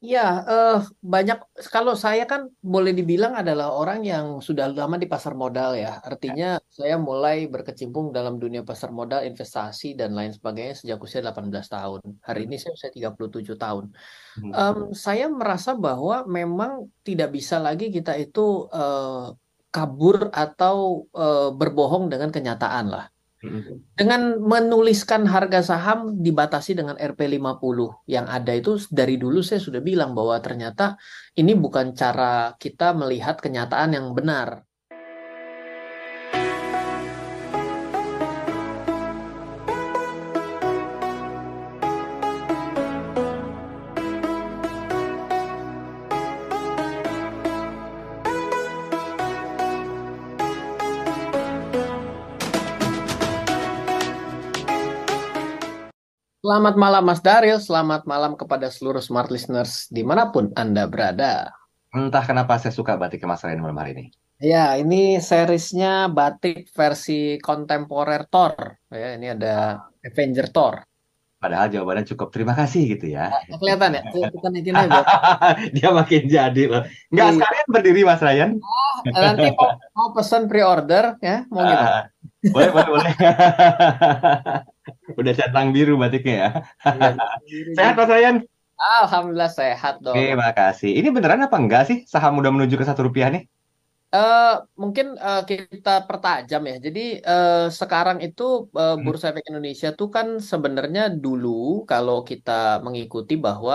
Ya, eh, banyak kalau saya kan boleh dibilang adalah orang yang sudah lama di pasar modal ya. Ya. Artinya saya mulai berkecimpung dalam dunia pasar modal, investasi dan lain sebagainya sejak usia 18 tahun. Hari Hmm. ini saya usia 37 tahun. Hmm. Em, saya merasa bahwa memang tidak bisa lagi kita itu eh, kabur atau eh, berbohong dengan kenyataan lah. Hmm. Dengan menuliskan harga saham dibatasi dengan RP50 yang ada itu dari dulu saya sudah bilang bahwa ternyata ini bukan cara kita melihat kenyataan yang benar. Selamat malam Mas Daril, selamat malam kepada seluruh smart listeners di mana pun Anda berada. Entah kenapa saya suka batik Mas Ryan malam hari ini. Ya, ini seriesnya batik versi kontemporer Thor. Ya, ini ada Avenger Thor. Padahal jawabannya cukup terima kasih gitu ya. Nggak kelihatan ya? Kita naikin aja. Dia makin jadi loh. Nggak Iya. sekalian berdiri Mas Ryan. Nanti mau, mau pesan pre-order ya, mau? Ah, boleh, boleh, boleh. Udah centang biru batiknya ya. Iya, Sehat Mas Ryan? Alhamdulillah sehat dong. Oke, makasih. Ini beneran apa enggak sih saham udah menuju ke satu rupiah nih? Eh, mungkin eh, kita pertajam ya. Jadi eh, sekarang itu eh, Hmm. Bursa Efek Indonesia tuh kan sebenarnya dulu kalau kita mengikuti bahwa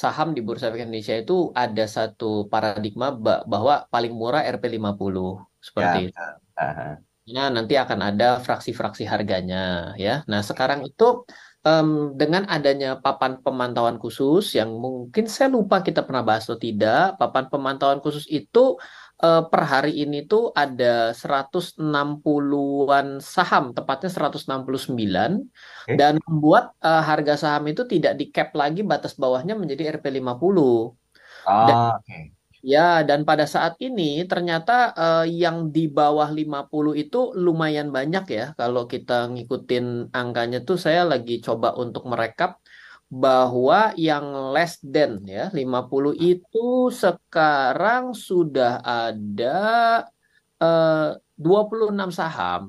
saham di Bursa Efek Indonesia itu ada satu paradigma ba- bahwa paling murah RP50 seperti Ya, itu. betul. Ah, Nah, nanti akan ada fraksi-fraksi harganya ya. Nah, sekarang itu em, dengan adanya papan pemantauan khusus yang mungkin saya lupa kita pernah bahas atau tidak, papan pemantauan khusus itu eh, per hari ini tuh ada 160-an saham, tepatnya 169 Oke. dan membuat eh, harga saham itu tidak di cap lagi batas bawahnya menjadi RP50. Dan Oh, oke. Ya, dan pada saat ini ternyata eh, yang di bawah 50 itu lumayan banyak ya. Kalau kita ngikutin angkanya tuh saya lagi coba untuk merekap bahwa yang less than ya 50 itu sekarang sudah ada eh, 26 saham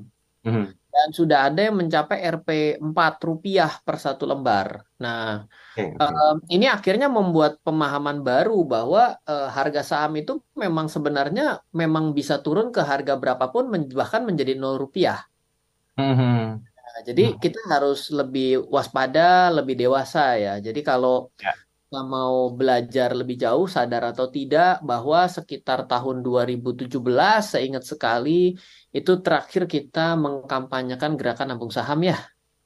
Mhm. dan sudah ada yang mencapai RP 4 rupiah per satu lembar. Nah, Em, ini akhirnya membuat pemahaman baru bahwa eh, harga saham itu memang sebenarnya memang bisa turun ke harga berapapun men- bahkan menjadi nol rupiah. Mhm. Nah, jadi kita harus lebih waspada, lebih dewasa ya. Jadi kalau Ya. kita mau belajar lebih jauh, sadar atau tidak bahwa sekitar tahun 2017, saya ingat sekali itu terakhir kita mengkampanyekan gerakan nabung saham ya.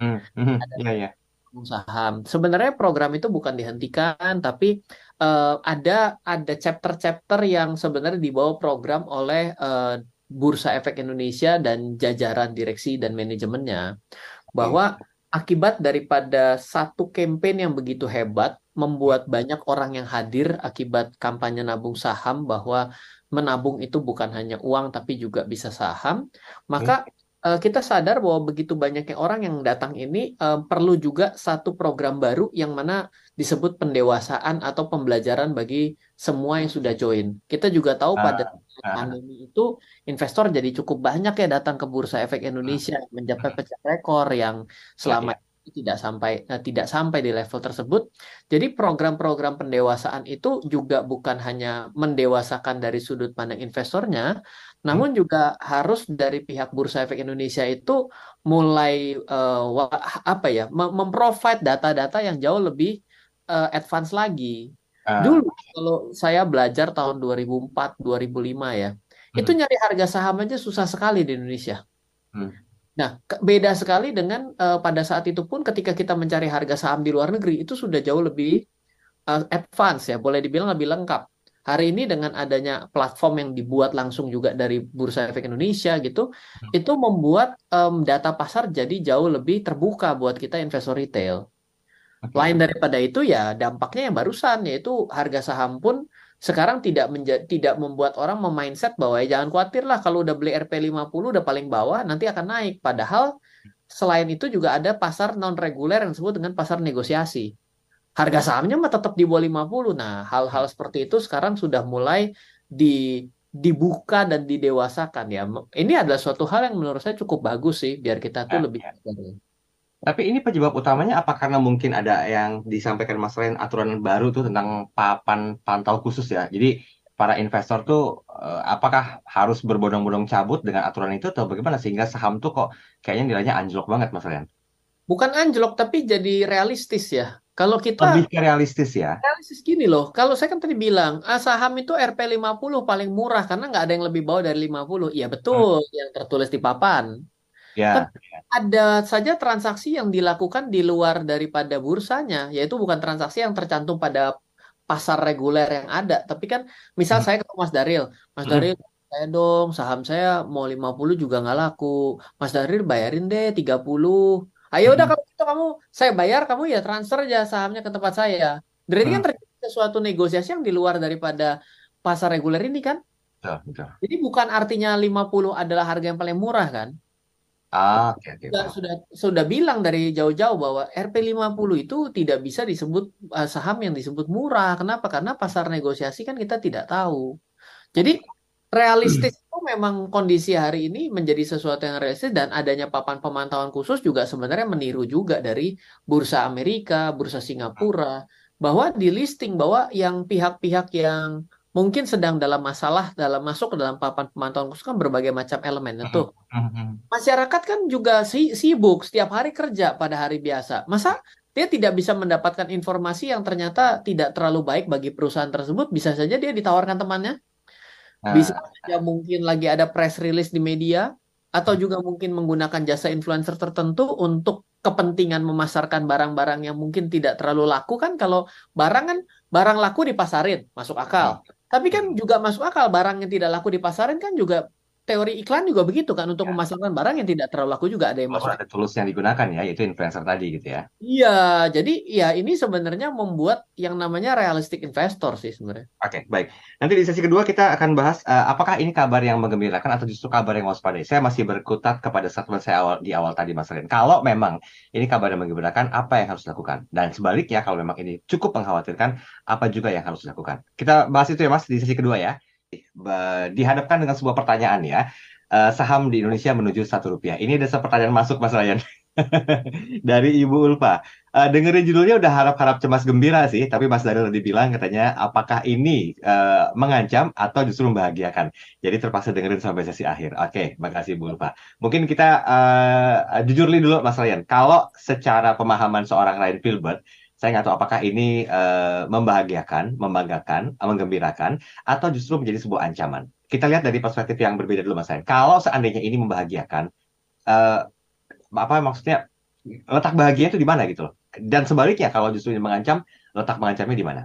Mhm. Mhm. Iya, iya. nabung saham. Sebenarnya program itu bukan dihentikan, tapi eh, ada ada chapter-chapter yang sebenarnya dibawa program oleh eh, Bursa Efek Indonesia dan jajaran direksi dan manajemennya. Bahwa akibat daripada satu campaign yang begitu hebat membuat banyak orang yang hadir akibat kampanye nabung saham bahwa menabung itu bukan hanya uang tapi juga bisa saham, maka eh, kita sadar bahwa begitu banyaknya orang yang datang ini eh, perlu juga satu program baru yang mana disebut pendewasaan atau pembelajaran bagi semua yang sudah join. Kita juga tahu pada Ah, saat ah, pandemi itu investor jadi cukup banyak ya datang ke Bursa Efek ah. Indonesia mencapai pecah rekor yang Ya, selama ya. ini tidak sampai eh, tidak sampai di level tersebut. Jadi program-program pendewasaan itu juga bukan hanya mendewasakan dari sudut pandang investornya. Namun juga harus dari pihak Bursa Efek Indonesia itu mulai wa- apa ya mem- memprovide data-data yang jauh lebih eh, advance lagi. Ah, Dulu kalau saya belajar tahun 2004 2005 ya, itu mhm. nyari harga saham aja susah sekali di Indonesia. Hmm. Nah, beda sekali dengan eh, pada saat itu pun ketika kita mencari harga saham di luar negeri itu sudah jauh lebih eh, advance ya, boleh dibilang lebih lengkap. Hari ini dengan adanya platform yang dibuat langsung juga dari Bursa Efek Indonesia gitu, itu membuat em, data pasar jadi jauh lebih terbuka buat kita investor retail. Oke. Lain daripada itu ya dampaknya yang barusan yaitu harga saham pun sekarang tidak tidak membuat orang memindset bahwa ya jangan khawatir lah kalau udah beli RP50 udah paling bawah nanti akan naik. Padahal selain itu juga ada pasar non reguler yang disebut dengan pasar negosiasi. Harga sahamnya mah tetap di bawah 50. Nah, hal-hal seperti itu sekarang sudah mulai di dibuka dan didewasakan ya. Ini adalah suatu hal yang menurut saya cukup bagus sih biar kita tuh Ya, lebih ya. Tapi ini penyebab utamanya apa karena mungkin ada yang disampaikan Mas Ren aturan baru tuh tentang papan pantau khusus ya. Jadi para investor tuh eh, apakah harus berbondong-bondong cabut dengan aturan itu atau bagaimana sehingga saham tuh kok kayaknya nilainya anjlok banget Mas Ren. bukan anjlok tapi jadi realistis ya. Kalau Lebih kita ke realistis ya. realistis gini loh, kalau saya kan tadi bilang, ah, saham itu RP50 paling murah karena nggak ada yang lebih bawah dari 50. Iya Hmm, betul yang tertulis di papan. ya. Tapi ada saja transaksi yang dilakukan di luar daripada bursanya, yaitu bukan transaksi yang tercantum pada pasar reguler yang ada. Tapi kan misal Hmm, saya ketemu Mas Daril, Mas hmm, Daril saya dong saham saya mau 50 juga nggak laku. Mas Daril bayarin deh 30. Ayo udah hmm, kalau gitu kamu saya bayar kamu ya transfer aja sahamnya ke tempat saya. Berarti kan hmm. terjadi sesuatu negosiasi yang di luar daripada pasar reguler ini kan. Betul, betul. Jadi bukan artinya 50 adalah harga yang paling murah kan Ah, oke, oke, sudah sudah sudah bilang dari jauh-jauh bahwa RP50 itu tidak bisa disebut uh, saham yang disebut murah. Kenapa? Karena pasar negosiasi kan kita tidak tahu. Jadi realistis itu memang kondisi hari ini menjadi sesuatu yang realistis dan adanya papan pemantauan khusus juga sebenarnya meniru juga dari bursa Amerika, bursa Singapura bahwa di listing bahwa yang pihak-pihak yang mungkin sedang dalam masalah dalam masuk ke dalam papan pemantauan khusus kan berbagai macam elemen itu masyarakat kan juga si- sibuk setiap hari kerja pada hari biasa. Masa dia tidak bisa mendapatkan informasi yang ternyata tidak terlalu baik bagi perusahaan tersebut? Bisa saja dia ditawarkan temannya, bisa Nah, saja mungkin lagi ada press release di media, atau juga mungkin menggunakan jasa influencer tertentu untuk kepentingan memasarkan barang-barang yang mungkin tidak terlalu laku. Kan kalau barang kan barang laku dipasarin masuk akal. Tapi kan hmm, juga masuk akal barang yang tidak laku dipasarin kan juga teori iklan juga begitu kan untuk ya. memasarkan barang yang tidak terlalu laku juga ada yang masuk. ada tools yang digunakan ya, yaitu influencer tadi gitu ya. Iya, jadi ya ini sebenarnya membuat yang namanya realistic investor sih sebenarnya. Oke, baik. Nanti di sesi kedua kita akan bahas eh, apakah ini kabar yang menggembirakan atau justru kabar yang waspada. Saya masih berkutat kepada statement saya awal, di awal tadi, Mas Ren. Kalau memang ini kabar yang menggembirakan, apa yang harus dilakukan? Dan sebaliknya, kalau memang ini cukup mengkhawatirkan, apa juga yang harus dilakukan? Kita bahas itu ya, Mas, di sesi kedua ya. Dihadapkan dengan sebuah pertanyaan ya. Eh, saham di Indonesia menuju satu rupiah. Ini ada pertanyaan masuk, Mas Ryan. Dari Ibu Ulfa. Eh, dengerin judulnya udah harap-harap cemas gembira sih, tapi Mas Daril tadi bilang katanya apakah ini eh, mengancam atau justru membahagiakan. Jadi terpaksa dengerin sampai sesi akhir. Oke, makasih Bu Ulfa. Mungkin kita eh, jujur li dulu Mas Ryan. Kalau secara pemahaman seorang Ryan Filbert, saya nggak tahu apakah ini eh, membahagiakan, membanggakan, menggembirakan, atau justru menjadi sebuah ancaman. Kita lihat dari perspektif yang berbeda dulu Mas Ryan. Kalau seandainya ini membahagiakan, eh, apa maksudnya letak bahagia itu di mana gitu loh. Dan sebaliknya kalau justru ini mengancam, letak mengancamnya di mana?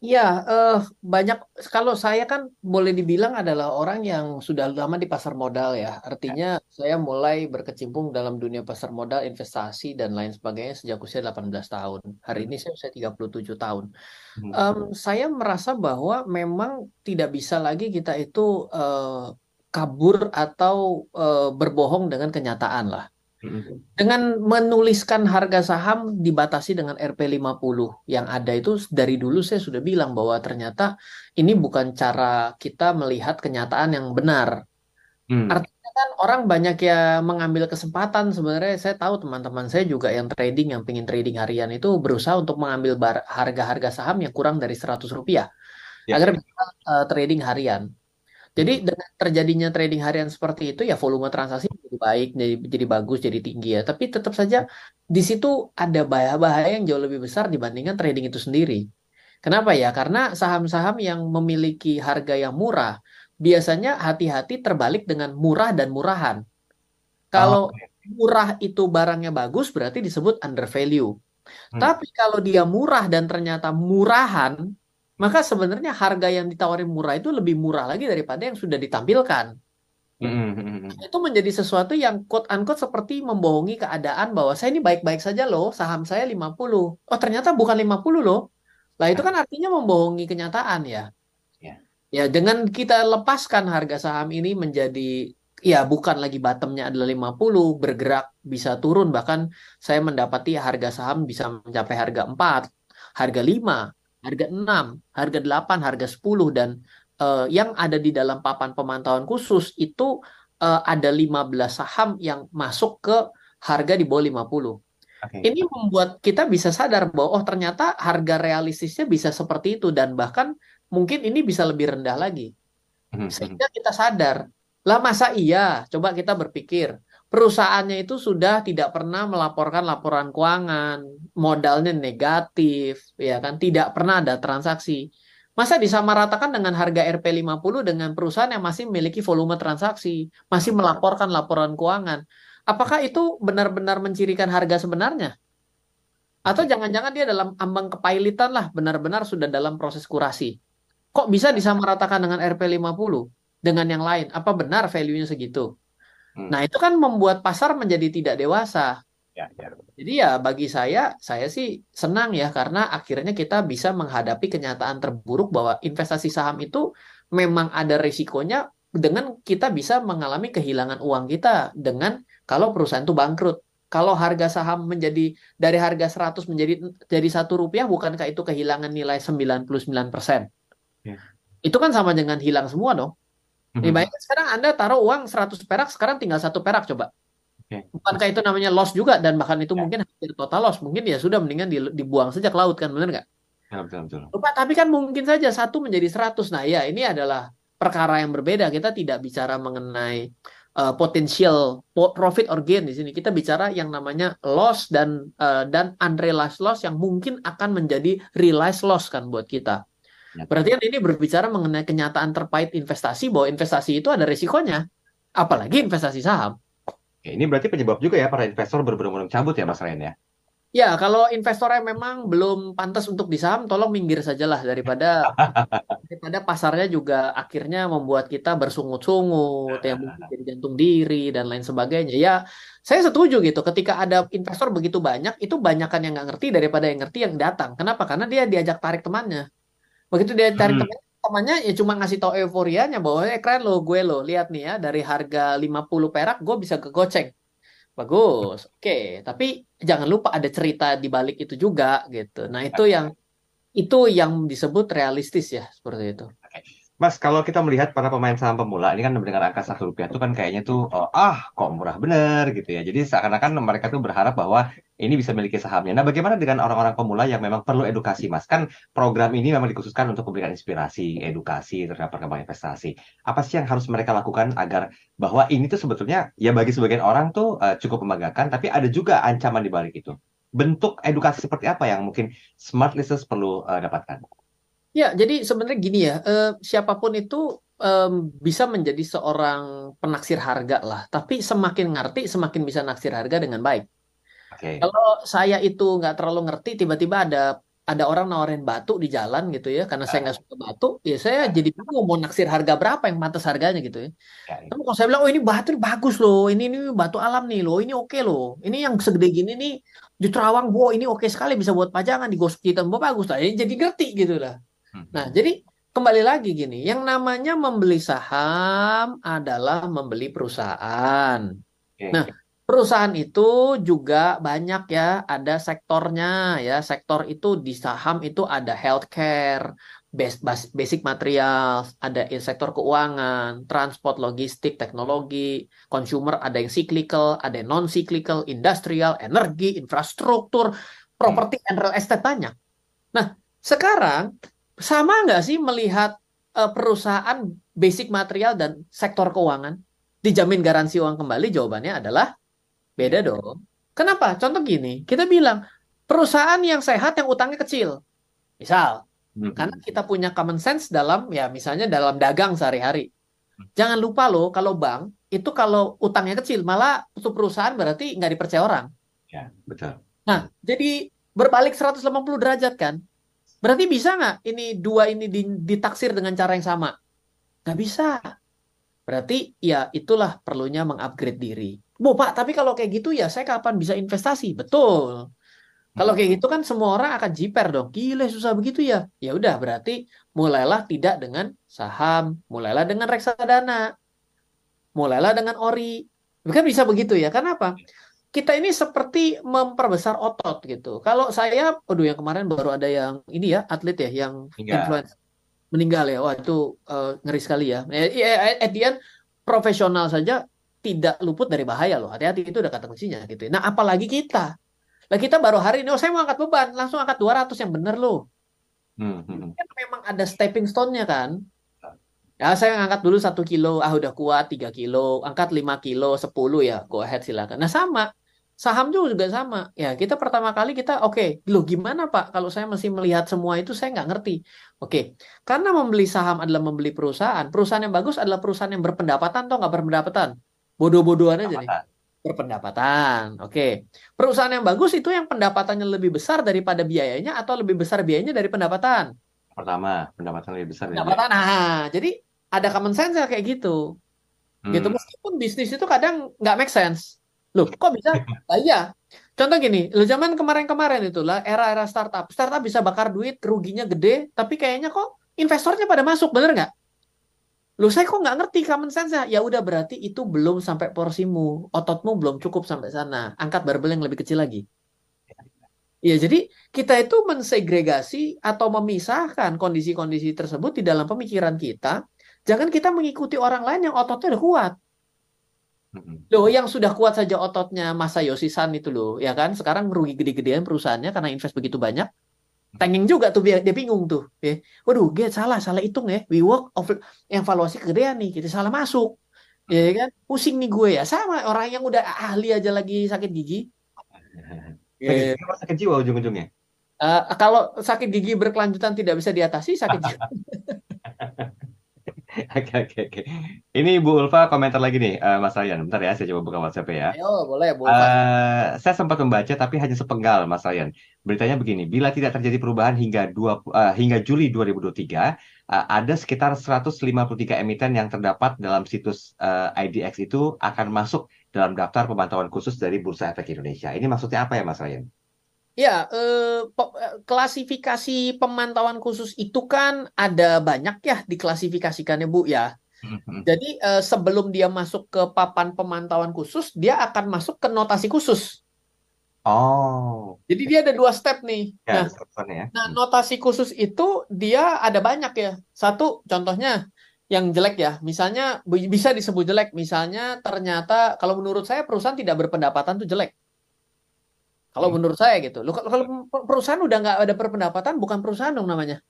Iya, eh, banyak kalau saya kan boleh dibilang adalah orang yang sudah lama di pasar modal ya. Artinya saya mulai berkecimpung dalam dunia pasar modal, investasi dan lain sebagainya sejak usia 18 tahun. Hari ini saya usia 37 tahun. Hmm. Em, saya merasa bahwa memang tidak bisa lagi kita itu eh, kabur atau eh, berbohong dengan kenyataan lah. Hmm. Dengan menuliskan harga saham dibatasi dengan RP50 yang ada itu dari dulu saya sudah bilang bahwa ternyata ini bukan cara kita melihat kenyataan yang benar. Hmm. Artinya kan orang banyak yang mengambil kesempatan sebenarnya saya tahu teman-teman saya juga yang trading yang pengen trading harian itu berusaha untuk mengambil harga-harga saham yang kurang dari 100 rupiah Ya. agar bisa eh, trading harian. Jadi dengan terjadinya trading harian seperti itu ya volume transaksi jadi baik, jadi, jadi bagus, jadi tinggi ya. Tapi tetap saja di situ ada bahaya-bahaya yang jauh lebih besar dibandingkan trading itu sendiri. Kenapa ya? Karena saham-saham yang memiliki harga yang murah biasanya hati-hati terbalik dengan murah dan murahan. Kalau Oh, murah itu barangnya bagus berarti disebut under value. Hmm. Tapi kalau dia murah dan ternyata murahan, maka sebenarnya harga yang ditawarin murah itu lebih murah lagi daripada yang sudah ditampilkan. Hmm, hmm, hmm, hmm. Itu menjadi sesuatu yang quote unquote seperti membohongi keadaan bahwa saya ini baik-baik saja loh, saham saya 50. Oh, ternyata bukan 50 loh. Lah itu kan artinya membohongi kenyataan ya. Ya. Ya, dengan kita lepaskan harga saham ini menjadi ya bukan lagi bottomnya adalah 50, bergerak bisa turun bahkan saya mendapati harga saham bisa mencapai harga 4 harga 5, harga 6, harga 8, harga 10 dan uh, yang ada di dalam papan pemantauan khusus itu uh, ada 15 saham yang masuk ke harga di bawah 50. Okay. Ini membuat kita bisa sadar bahwa oh ternyata harga realistisnya bisa seperti itu dan bahkan mungkin ini bisa lebih rendah lagi. Hmm, hmm. Sehingga kita sadar, lah masa iya? Coba kita berpikir, perusahaannya itu sudah tidak pernah melaporkan laporan keuangan, modalnya negatif, ya kan, tidak pernah ada transaksi. Masa disamaratakan dengan harga RP50 dengan perusahaan yang masih memiliki volume transaksi, masih melaporkan laporan keuangan. Apakah itu benar-benar mencirikan harga sebenarnya? Atau jangan-jangan dia dalam ambang kepailitan lah, benar-benar sudah dalam proses kurasi. Kok bisa disamaratakan dengan RP50 dengan yang lain? Apa benar value-nya segitu? Hmm. Nah, itu kan membuat pasar menjadi tidak dewasa. Ya, ya. Jadi ya bagi saya, saya sih senang ya karena akhirnya kita bisa menghadapi kenyataan terburuk bahwa investasi saham itu memang ada risikonya dengan kita bisa mengalami kehilangan uang kita dengan kalau perusahaan itu bangkrut. Kalau harga saham menjadi dari harga 100 menjadi jadi satu rupiah, bukankah itu kehilangan nilai 99 persen? Ya. Itu kan sama dengan hilang semua dong. Nih, bayangkan sekarang Anda taruh uang 100 perak, sekarang tinggal satu perak coba. Okay. Bukankah itu namanya loss juga dan bahkan itu ya. mungkin hampir total loss. Mungkin ya sudah mendingan dibuang saja ke laut kan, benar nggak? Ya, betul, betul. Lupa, tapi kan mungkin saja satu menjadi 100. Nah, ya ini adalah perkara yang berbeda. Kita tidak bicara mengenai uh, potensial profit or gain di sini. Kita bicara yang namanya loss dan uh, dan unrealized loss yang mungkin akan menjadi realized loss kan buat kita. Berarti kan ini berbicara mengenai kenyataan terpahit investasi bahwa investasi itu ada risikonya, apalagi investasi saham. Ini berarti penyebab juga ya para investor berburu-buru cabut ya Mas Ren ya? Ya, kalau investornya memang belum pantas untuk di saham, tolong minggir sajalah daripada daripada pasarnya juga akhirnya membuat kita bersungut-sungut, ya mungkin jadi jantung diri dan lain sebagainya. Ya, saya setuju gitu. Ketika ada investor begitu banyak, itu banyakkan yang nggak ngerti daripada yang ngerti yang datang. Kenapa? Karena dia diajak tarik temannya. Begitu dia cari hmm. teman temannya ya cuma ngasih tau euforianya bahwa eh keren lo gue lo lihat nih ya dari harga 50 perak gue bisa ke goceng bagus oke okay. tapi jangan lupa ada cerita di balik itu juga gitu nah itu yang itu yang disebut realistis ya seperti itu Mas, kalau kita melihat para pemain saham pemula, ini kan mendengar angka satu rupiah itu kan kayaknya tuh, oh, ah kok murah bener gitu ya. Jadi seakan-akan mereka tuh berharap bahwa ini bisa memiliki sahamnya. Nah, bagaimana dengan orang-orang pemula yang memang perlu edukasi, Mas? Kan program ini memang dikhususkan untuk memberikan inspirasi, edukasi terhadap perkembangan investasi. Apa sih yang harus mereka lakukan agar bahwa ini tuh sebetulnya ya bagi sebagian orang tuh uh, cukup membanggakan, tapi ada juga ancaman di balik itu. Bentuk edukasi seperti apa yang mungkin smart listeners perlu uh, dapatkan? Ya, jadi sebenarnya gini ya, eh, siapa pun itu eh, bisa menjadi seorang penaksir harga lah. Tapi semakin ngerti, semakin bisa naksir harga dengan baik. Okay. Kalau saya itu nggak terlalu ngerti, tiba-tiba ada ada orang nawarin batu di jalan gitu ya, karena saya nggak suka batu, ya saya jadi bingung mau naksir harga berapa yang pantas harganya gitu ya. Tapi kalau saya bilang, oh ini batu ini bagus loh, ini ini batu alam nih loh, ini oke okay loh, ini yang segede gini nih di Terawang, wow ini oke okay sekali bisa buat pajangan di gosok kita, bagus lah, ini jadi ngerti gitu lah. Hmm. Nah, jadi kembali lagi gini, yang namanya membeli saham adalah membeli perusahaan. Okay. Nah, perusahaan itu juga banyak ya, ada sektornya ya. Sektor itu di saham itu ada healthcare, basic material, ada sektor keuangan, transport, logistik, teknologi, consumer, ada yang cyclical, ada yang non cyclical, industrial, energi, infrastruktur, properti, and real estate banyak. Nah, sekarang sama nggak sih melihat uh, perusahaan basic material dan sektor keuangan dijamin garansi uang kembali? Jawabannya adalah beda dong. Kenapa? Contoh gini, kita bilang perusahaan yang sehat yang utangnya kecil. Misal, hmm. karena kita punya common sense dalam ya misalnya dalam dagang sehari-hari. Jangan lupa loh kalau bank itu kalau utangnya kecil malah untuk perusahaan berarti nggak dipercaya orang. Ya, betul. Nah, jadi berbalik 180 derajat kan. Berarti bisa nggak ini dua ini ditaksir dengan cara yang sama? Nggak bisa. Berarti ya itulah perlunya mengupgrade diri. Bu Pak, tapi kalau kayak gitu ya saya kapan bisa investasi? Betul. Kalau kayak gitu kan semua orang akan jiper dong. Gila susah begitu ya. Ya udah berarti mulailah tidak dengan saham, mulailah dengan reksadana. Mulailah dengan ori. Kan bisa begitu ya. Kenapa? Kita ini seperti memperbesar otot gitu. Kalau saya, aduh yang kemarin baru ada yang ini ya atlet ya yang influencer meninggal ya. Wah itu uh, ngeri sekali ya. ya at the end, profesional saja tidak luput dari bahaya loh. Hati-hati itu udah kata kuncinya gitu. Nah apalagi kita. Nah kita baru hari ini, oh saya mau angkat beban, langsung angkat 200 yang bener loh. Hmm, hmm. Kan memang ada stepping stone-nya kan. Ya saya ngangkat dulu satu kilo, ah udah kuat tiga kilo, angkat lima kilo, sepuluh ya, go ahead silakan. Nah sama, Saham juga sama. Ya, kita pertama kali kita oke, okay, loh gimana Pak kalau saya masih melihat semua itu saya nggak ngerti. Oke, okay. karena membeli saham adalah membeli perusahaan. Perusahaan yang bagus adalah perusahaan yang berpendapatan atau nggak berpendapatan. Bodoh-bodohan aja nih. Berpendapatan. Oke. Okay. Perusahaan yang bagus itu yang pendapatannya lebih besar daripada biayanya atau lebih besar biayanya dari pendapatan. Pertama, pendapatan lebih besar. Pendapatan. Nah, jadi ada common sense kayak gitu. Gitu. Hmm. Gitu meskipun bisnis itu kadang nggak make sense Loh, kok bisa? Nah, iya. Contoh gini, lo zaman kemarin-kemarin itulah era-era startup. Startup bisa bakar duit, ruginya gede, tapi kayaknya kok investornya pada masuk, bener nggak? Lo saya kok nggak ngerti common sense -nya. Ya udah berarti itu belum sampai porsimu, ototmu belum cukup sampai sana. Angkat barbel yang lebih kecil lagi. Ya, jadi kita itu mensegregasi atau memisahkan kondisi-kondisi tersebut di dalam pemikiran kita. Jangan kita mengikuti orang lain yang ototnya udah kuat. Loh, yang sudah kuat saja ototnya masa Yosisan itu loh, ya kan? Sekarang rugi gede-gedean perusahaannya karena invest begitu banyak. Tenging juga tuh dia, dia bingung tuh. Ya. Waduh, dia salah, salah hitung ya. We work of yang valuasi kegedean nih, kita salah masuk. Ya kan? Pusing nih gue ya. Sama orang yang udah ahli aja lagi sakit gigi. Ya. Sakit jiwa ujung-ujungnya. Uh, kalau sakit gigi berkelanjutan tidak bisa diatasi, sakit jiwa. Oke oke oke. Ini Bu Ulfa komentar lagi nih, uh, Mas Ryan. Bentar ya, saya coba buka WhatsApp ya. Ayo, boleh Bu Ulfa. Uh, saya sempat membaca tapi hanya sepenggal, Mas Ryan. Beritanya begini, bila tidak terjadi perubahan hingga dua uh, hingga Juli 2023, uh, ada sekitar 153 emiten yang terdapat dalam situs uh, IDX itu akan masuk dalam daftar pemantauan khusus dari Bursa Efek Indonesia. Ini maksudnya apa ya, Mas Ryan? Ya, eh, klasifikasi pemantauan khusus itu kan ada banyak ya diklasifikasikannya Bu ya. Mm-hmm. Jadi eh, sebelum dia masuk ke papan pemantauan khusus, dia akan masuk ke notasi khusus. Oh. Jadi dia ada dua step nih. Ya, nah, ya. nah, notasi khusus itu dia ada banyak ya. Satu contohnya yang jelek ya, misalnya bisa disebut jelek. Misalnya ternyata kalau menurut saya perusahaan tidak berpendapatan tuh jelek. Kalau hmm. menurut saya gitu. Loh, kalau perusahaan udah nggak ada perpendapatan, bukan perusahaan dong namanya.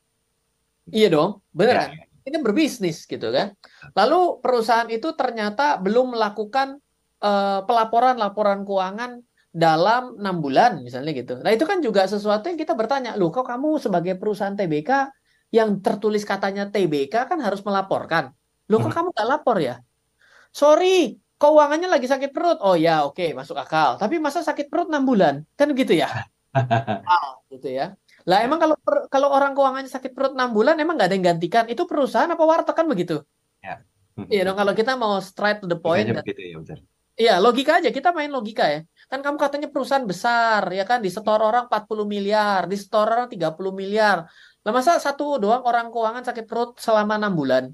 Iya dong, benar ya. kan? Ini berbisnis gitu kan. Lalu perusahaan itu ternyata belum melakukan uh, pelaporan-laporan keuangan dalam enam bulan misalnya gitu. Nah itu kan juga sesuatu yang kita bertanya, loh kok kamu sebagai perusahaan TBK yang tertulis katanya TBK kan harus melaporkan. Loh kok hmm. kamu nggak lapor ya? Sorry, keuangannya lagi sakit perut. Oh ya, oke, okay, masuk akal. Tapi masa sakit perut enam bulan? Kan gitu ya? ah, gitu ya. Lah emang kalau kalau orang keuangannya sakit perut enam bulan emang nggak ada yang gantikan? Itu perusahaan apa warteg kan begitu? Ya. Iya dong kalau kita mau straight to the point. Kan, begitu ya. Iya, logika aja. Kita main logika ya. Kan kamu katanya perusahaan besar, ya kan? Di setor orang 40 miliar, di setor orang 30 miliar. Lah masa satu doang orang keuangan sakit perut selama enam bulan?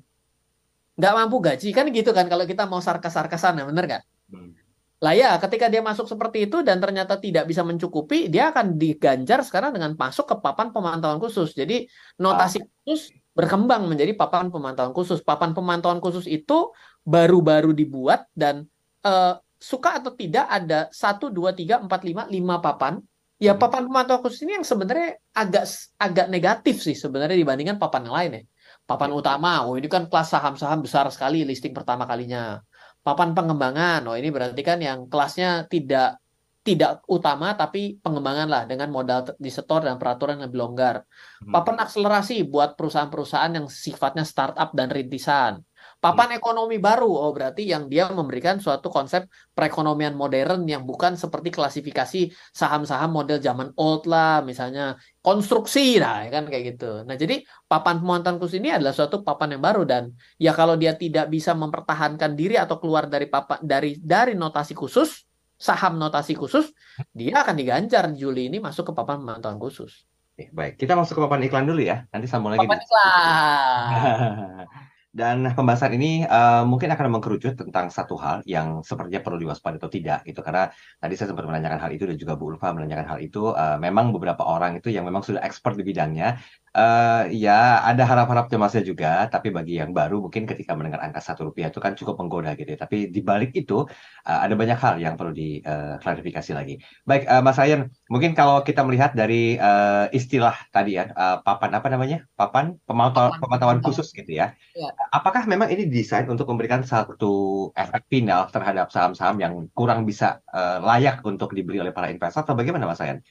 Nggak mampu gaji kan gitu kan kalau kita mau sarkas-sarkasan ya bener? Hmm. Lah ya ketika dia masuk seperti itu dan ternyata tidak bisa mencukupi dia akan diganjar sekarang dengan masuk ke papan pemantauan khusus. Jadi notasi ah. khusus berkembang menjadi papan pemantauan khusus. Papan pemantauan khusus itu baru-baru dibuat dan uh, suka atau tidak ada satu dua tiga empat lima lima papan. Ya hmm. papan pemantauan khusus ini yang sebenarnya agak agak negatif sih sebenarnya dibandingkan papan yang lain ya. Papan utama, oh ini kan kelas saham-saham besar sekali listing pertama kalinya. Papan pengembangan, oh ini berarti kan yang kelasnya tidak tidak utama tapi pengembangan lah dengan modal disetor dan peraturan yang lebih longgar. Hmm. Papan akselerasi buat perusahaan-perusahaan yang sifatnya startup dan rintisan. Papan ekonomi baru, oh berarti yang dia memberikan suatu konsep perekonomian modern yang bukan seperti klasifikasi saham-saham model zaman old lah, misalnya konstruksi, nah ya kan kayak gitu. Nah jadi papan pemantauan khusus ini adalah suatu papan yang baru dan ya kalau dia tidak bisa mempertahankan diri atau keluar dari papan dari dari notasi khusus, saham notasi khusus, dia akan diganjar Juli ini masuk ke papan pemantauan khusus. baik, kita masuk ke papan iklan dulu ya. Nanti sambung lagi. Papan iklan. Dan pembahasan ini uh, mungkin akan mengkerucut tentang satu hal yang sepertinya perlu diwaspadai atau tidak gitu karena tadi saya sempat menanyakan hal itu dan juga Bu Ulfa menanyakan hal itu uh, memang beberapa orang itu yang memang sudah expert di bidangnya uh, ya ada harap-harap cemasnya juga tapi bagi yang baru mungkin ketika mendengar angka satu rupiah itu kan cukup menggoda gitu ya tapi di balik itu uh, ada banyak hal yang perlu diklarifikasi uh, lagi. Baik uh, Mas Ayan mungkin kalau kita melihat dari uh, istilah tadi ya uh, papan apa namanya papan pemantauan pemantauan khusus gitu ya. ya apakah memang ini desain untuk memberikan satu efek final terhadap saham-saham yang kurang bisa uh, layak untuk dibeli oleh para investor atau bagaimana Mas Ayan?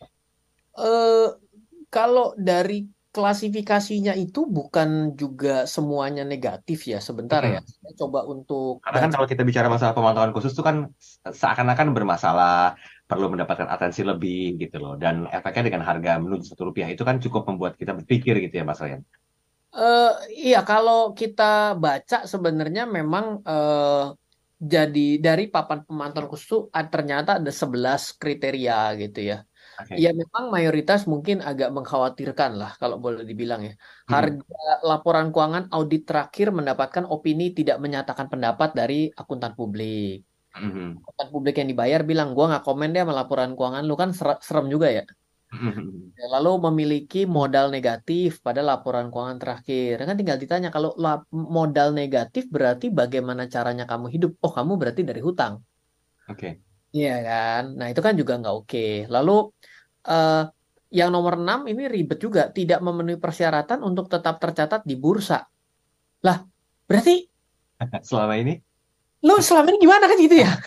Uh, kalau dari klasifikasinya itu bukan juga semuanya negatif ya sebentar ya. hmm. ya. Saya coba untuk karena kan kalau kita bicara masalah pemantauan khusus itu kan seakan-akan bermasalah, perlu mendapatkan atensi lebih gitu loh. Dan efeknya dengan harga menuju satu rupiah itu kan cukup membuat kita berpikir gitu ya Mas Ryan. Uh, iya, kalau kita baca sebenarnya memang uh, jadi dari papan pemantauan khusus ternyata ada 11 kriteria gitu ya. Okay. Ya memang mayoritas mungkin agak mengkhawatirkan lah kalau boleh dibilang ya. Hmm. Harga hmm. laporan keuangan audit terakhir mendapatkan opini tidak menyatakan pendapat dari akuntan publik. Hmm. Akuntan publik yang dibayar bilang, gua nggak komen deh sama laporan keuangan lu kan serem juga ya. Ya, lalu memiliki modal negatif pada laporan keuangan terakhir. Kan tinggal ditanya kalau modal negatif berarti bagaimana caranya kamu hidup? Oh, kamu berarti dari hutang. Oke. Okay. Iya kan? Nah, itu kan juga nggak oke. Lalu uh, yang nomor 6 ini ribet juga, tidak memenuhi persyaratan untuk tetap tercatat di bursa. Lah, berarti selama ini lo selama ini gimana kan gitu ya?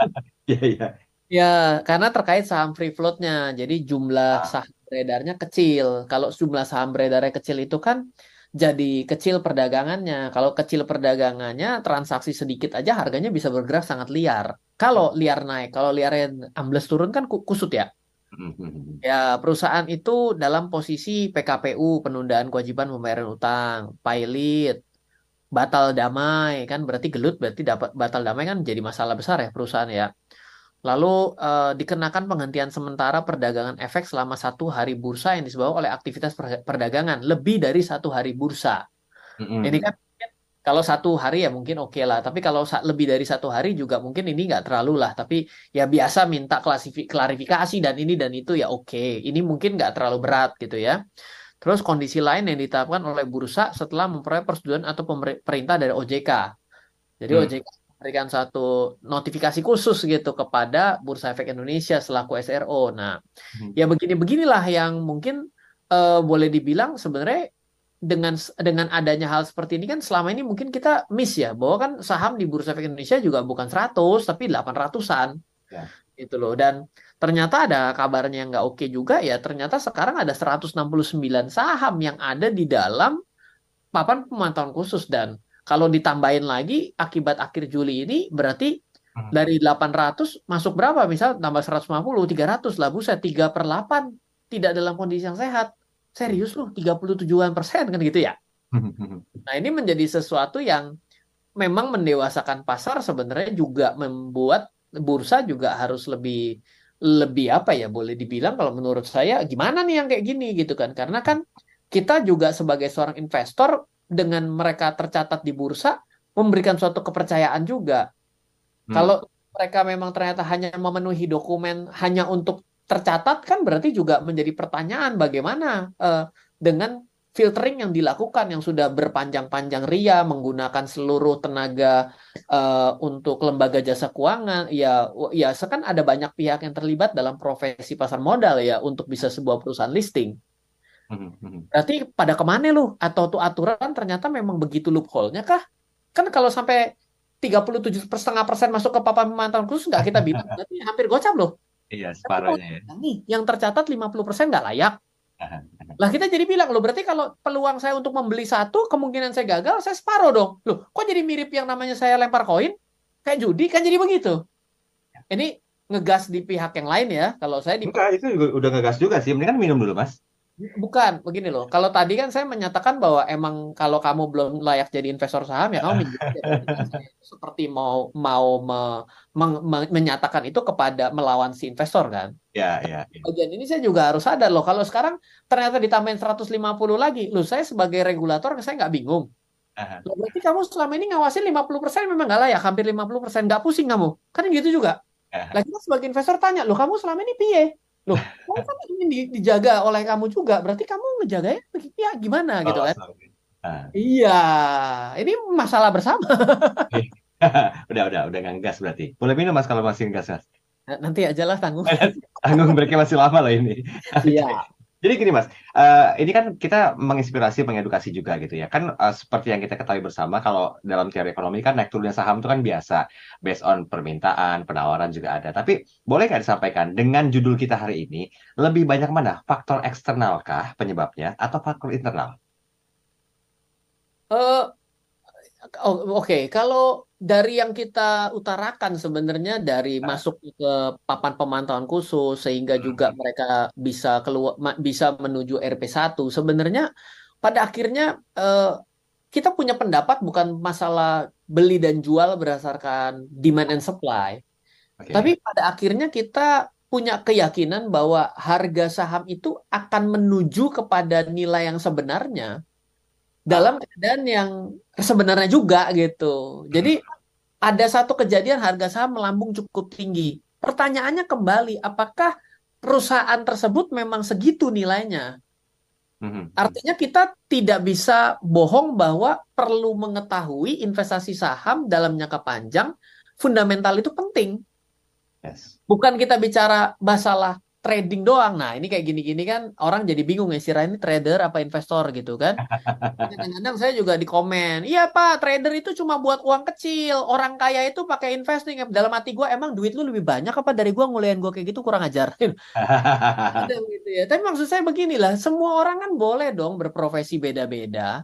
Iya, iya. Ya, karena terkait saham free floatnya. Jadi jumlah ah. saham beredarnya kecil. Kalau jumlah saham beredarnya kecil itu kan jadi kecil perdagangannya. Kalau kecil perdagangannya, transaksi sedikit aja harganya bisa bergerak sangat liar. Kalau liar naik, kalau liar ambles turun kan kusut ya. Ya, perusahaan itu dalam posisi PKPU, penundaan kewajiban pembayaran utang, pilot, batal damai, kan berarti gelut, berarti dapat batal damai kan jadi masalah besar ya perusahaan ya. Lalu uh, dikenakan penghentian sementara perdagangan efek selama satu hari bursa yang disebabkan oleh aktivitas perdagangan lebih dari satu hari bursa. Mm-hmm. Ini kan kalau satu hari ya mungkin oke okay lah, tapi kalau lebih dari satu hari juga mungkin ini nggak terlalu lah. Tapi ya biasa minta klarifikasi dan ini dan itu ya oke. Okay. Ini mungkin nggak terlalu berat gitu ya. Terus kondisi lain yang ditetapkan oleh bursa setelah memperoleh persetujuan atau perintah dari OJK. Jadi hmm. OJK memberikan satu notifikasi khusus gitu kepada Bursa Efek Indonesia selaku SRO. Nah, hmm. ya begini-beginilah yang mungkin uh, boleh dibilang sebenarnya dengan dengan adanya hal seperti ini kan selama ini mungkin kita miss ya bahwa kan saham di Bursa Efek Indonesia juga bukan 100 tapi 800-an. Ya. Gitu loh. Dan ternyata ada kabarnya yang nggak oke juga ya. Ternyata sekarang ada 169 saham yang ada di dalam papan pemantauan khusus dan kalau ditambahin lagi akibat akhir Juli ini berarti hmm. dari 800 masuk berapa? Misal tambah 150, 300 lah buset 3 per 8 tidak dalam kondisi yang sehat. Serius loh 37-an persen kan gitu ya. Nah ini menjadi sesuatu yang memang mendewasakan pasar sebenarnya juga membuat bursa juga harus lebih lebih apa ya boleh dibilang kalau menurut saya gimana nih yang kayak gini gitu kan karena kan kita juga sebagai seorang investor dengan mereka tercatat di bursa memberikan suatu kepercayaan juga. Hmm. Kalau mereka memang ternyata hanya memenuhi dokumen hanya untuk tercatat kan berarti juga menjadi pertanyaan bagaimana uh, dengan filtering yang dilakukan yang sudah berpanjang-panjang ria menggunakan seluruh tenaga uh, untuk lembaga jasa keuangan ya ya sekan ada banyak pihak yang terlibat dalam profesi pasar modal ya untuk bisa sebuah perusahaan listing Hmm, hmm. Berarti pada ke mana lu? Atau tuh aturan ternyata memang begitu loophole-nya kah? Kan kalau sampai 37 setengah persen masuk ke papan pemantauan khusus nggak kita bilang berarti hampir gocap loh. Iya, separuhnya ya. Nih, yang tercatat 50 persen nggak layak. lah kita jadi bilang loh berarti kalau peluang saya untuk membeli satu kemungkinan saya gagal saya separuh dong. Loh, kok jadi mirip yang namanya saya lempar koin? Kayak judi kan jadi begitu. Ini ngegas di pihak yang lain ya. Kalau saya di Enggak, itu juga udah ngegas juga sih. Mendingan minum dulu, Mas. Bukan, begini loh. Kalau tadi kan saya menyatakan bahwa emang kalau kamu belum layak jadi investor saham ya kamu seperti mau mau me, me, me, menyatakan itu kepada melawan si investor kan. Ya, ya, ya. Bagian ini saya juga harus sadar loh. Kalau sekarang ternyata ditambahin 150 lagi, loh saya sebagai regulator saya nggak bingung. Loh, berarti kamu selama ini ngawasin 50% memang nggak layak, hampir 50%. Nggak pusing kamu. Kan gitu juga. Lagi kita sebagai investor tanya, loh kamu selama ini piye? Loh, kamu kan ini di- dijaga oleh kamu juga. Berarti kamu ngejaganya ya gimana gitu Oh, kan? sorry. Ah. Iya, ini masalah bersama. Udah, udah, udah nggak gas berarti. Boleh minum mas kalau masih nggak gas. Nanti aja lah tanggung. Tanggung breaknya masih lama loh ini. Iya. Jadi gini Mas, eh, ini kan kita menginspirasi, mengedukasi juga gitu ya. Kan eh, seperti yang kita ketahui bersama, kalau dalam teori ekonomi kan naik turunnya saham itu kan biasa, based on permintaan, penawaran juga ada. Tapi boleh nggak disampaikan dengan judul kita hari ini, lebih banyak mana faktor eksternal kah penyebabnya atau faktor internal? Oh, Oke, kalau dari yang kita utarakan sebenarnya dari Nah. masuk ke papan pemantauan khusus sehingga juga Hmm. mereka bisa keluar bisa menuju RP1 sebenarnya pada akhirnya eh, kita punya pendapat bukan masalah beli dan jual berdasarkan demand and supply, Oke. tapi pada akhirnya kita punya keyakinan bahwa harga saham itu akan menuju kepada nilai yang sebenarnya dalam keadaan yang sebenarnya juga gitu. Jadi ada satu kejadian harga saham melambung cukup tinggi. Pertanyaannya kembali, apakah perusahaan tersebut memang segitu nilainya? Mhm. Artinya kita tidak bisa bohong bahwa perlu mengetahui investasi saham dalam jangka panjang, fundamental itu penting. Yes. Bukan kita bicara masalah trading doang. Nah, ini kayak gini-gini kan orang jadi bingung ya, Sira ini trader apa investor gitu kan. Kadang-kadang saya juga di komen, iya Pak, trader itu cuma buat uang kecil. Orang kaya itu pakai investing. Dalam hati gue, emang duit lu lebih banyak apa dari gue nguliahin gue kayak gitu kurang ajar. Gitu ya. Tapi maksud saya beginilah, semua orang kan boleh dong berprofesi beda-beda.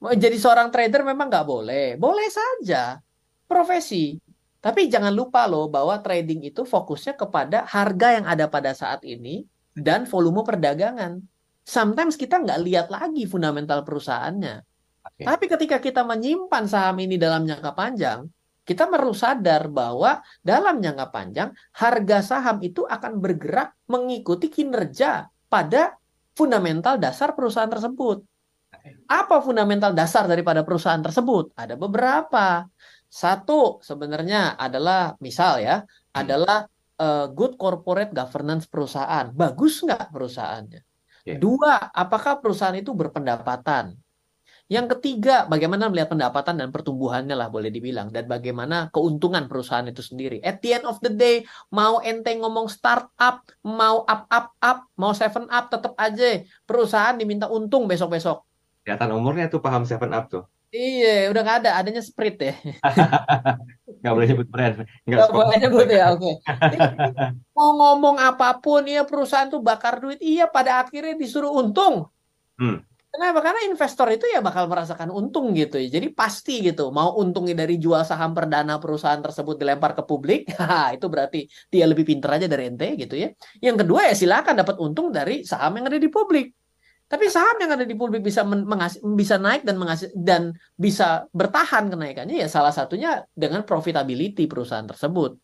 Jadi seorang trader memang nggak boleh. Boleh saja profesi. Tapi jangan lupa loh bahwa trading itu fokusnya kepada harga yang ada pada saat ini dan volume perdagangan. Sometimes kita nggak lihat lagi fundamental perusahaannya. Oke. Tapi ketika kita menyimpan saham ini dalam jangka panjang, kita perlu sadar bahwa dalam jangka panjang harga saham itu akan bergerak mengikuti kinerja pada fundamental dasar perusahaan tersebut. Apa fundamental dasar daripada perusahaan tersebut? Ada beberapa. Satu sebenarnya adalah misal ya, adalah eh, good corporate governance perusahaan. Bagus nggak perusahaannya? Oke. Dua, apakah perusahaan itu berpendapatan? Yang ketiga, bagaimana melihat pendapatan dan pertumbuhannya lah boleh dibilang dan bagaimana keuntungan perusahaan itu sendiri. At the end of the day, mau ente ngomong startup, mau up up up, mau seven up, tetap aja perusahaan diminta untung besok-besok. Kelihatan umurnya tuh paham Seven Up tuh. Iya, udah nggak ada, adanya Sprite ya. Nggak boleh nyebut brand. Nggak sponsor. boleh nyebut ya, oke. Jadi, Mau ngomong apa pun, ya perusahaan tuh bakar duit, iya pada akhirnya disuruh untung. Hmm. Kenapa? Karena investor itu ya bakal merasakan untung gitu ya. Jadi pasti gitu, mau untungnya dari jual saham perdana perusahaan tersebut dilempar ke publik, itu berarti dia lebih pintar aja dari ente gitu ya. Yang kedua ya silakan dapat untung dari saham yang ada di publik. Tapi saham yang ada di publik bisa bisa naik dan dan bisa bertahan kenaikannya ya salah satunya dengan profitability perusahaan tersebut.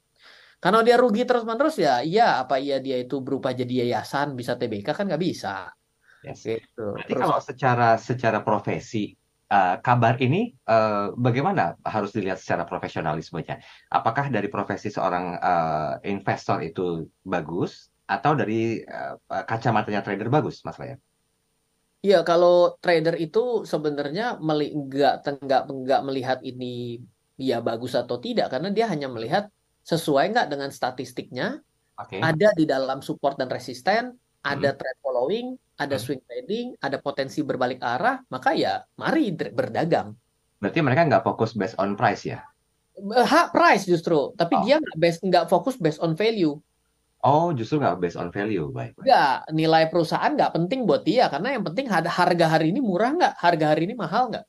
Kalau dia rugi terus-menerus ya, iya apa iya dia itu berupa jadi yayasan bisa TBK kan nggak bisa. Yes. Gitu. Berarti Terus kalau secara secara profesi eh, kabar ini eh, bagaimana harus dilihat secara profesionalismenya? Apakah dari profesi seorang eh, investor itu bagus atau dari eh, kacamatanya trader bagus, Mas Ryan? Iya, kalau trader itu sebenarnya meli nggak nggak nggak melihat ini ya bagus atau tidak karena dia hanya melihat sesuai nggak dengan statistiknya, Oke. ada di dalam support dan resisten, ada Hmm. trend following, ada Hmm. swing trading, ada potensi berbalik arah, maka ya mari berdagang. Berarti mereka nggak fokus based on price ya? Hak price justru, tapi Oh. dia nggak based nggak fokus based on value. Oh, justru nggak based on value, baik. baik. Nggak, nilai perusahaan nggak penting buat dia karena yang penting harga hari ini murah nggak, harga hari ini mahal nggak.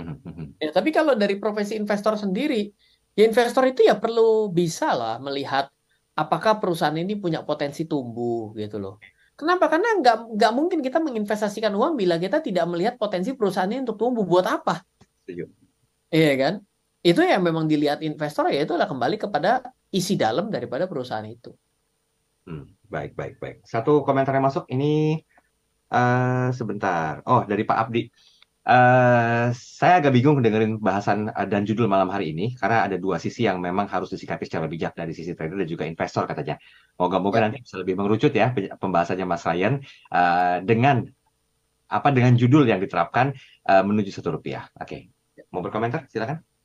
Mhm, mhm. Ya, tapi kalau dari profesi investor sendiri, ya investor itu ya perlu bisa lah melihat apakah perusahaan ini punya potensi tumbuh gitu loh. Kenapa? Karena nggak nggak mungkin kita menginvestasikan uang bila kita tidak melihat potensi perusahaan ini untuk tumbuh. Buat apa? Setuju. Iya kan? Itu yang memang dilihat investor ya itulah kembali kepada isi dalam daripada perusahaan itu. Hmm, baik, baik, baik. Satu komentar yang masuk ini eh sebentar. Oh, dari Pak Abdi. Uh, saya agak bingung dengerin bahasan uh, dan judul malam hari ini karena ada dua sisi yang memang harus disikapi secara bijak dari sisi trader dan juga investor katanya. Moga-moga ya. nanti bisa lebih mengerucut ya pembahasannya Mas Ryan uh, dengan apa dengan judul yang diterapkan uh, menuju satu rupiah. Oke, okay. mau berkomentar? Silakan.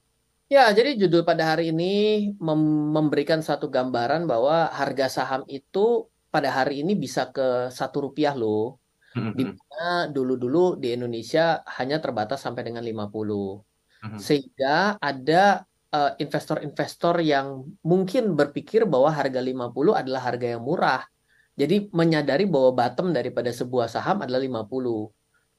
Ya, jadi judul pada hari ini mem memberikan satu gambaran bahwa harga saham itu pada hari ini bisa ke satu rupiah loh Hmm, di hmm. mana dulu-dulu di Indonesia hanya terbatas sampai dengan 50. Hmm. Sehingga ada uh, investor-investor yang mungkin berpikir bahwa harga 50 adalah harga yang murah. Jadi menyadari bahwa bottom daripada sebuah saham adalah 50.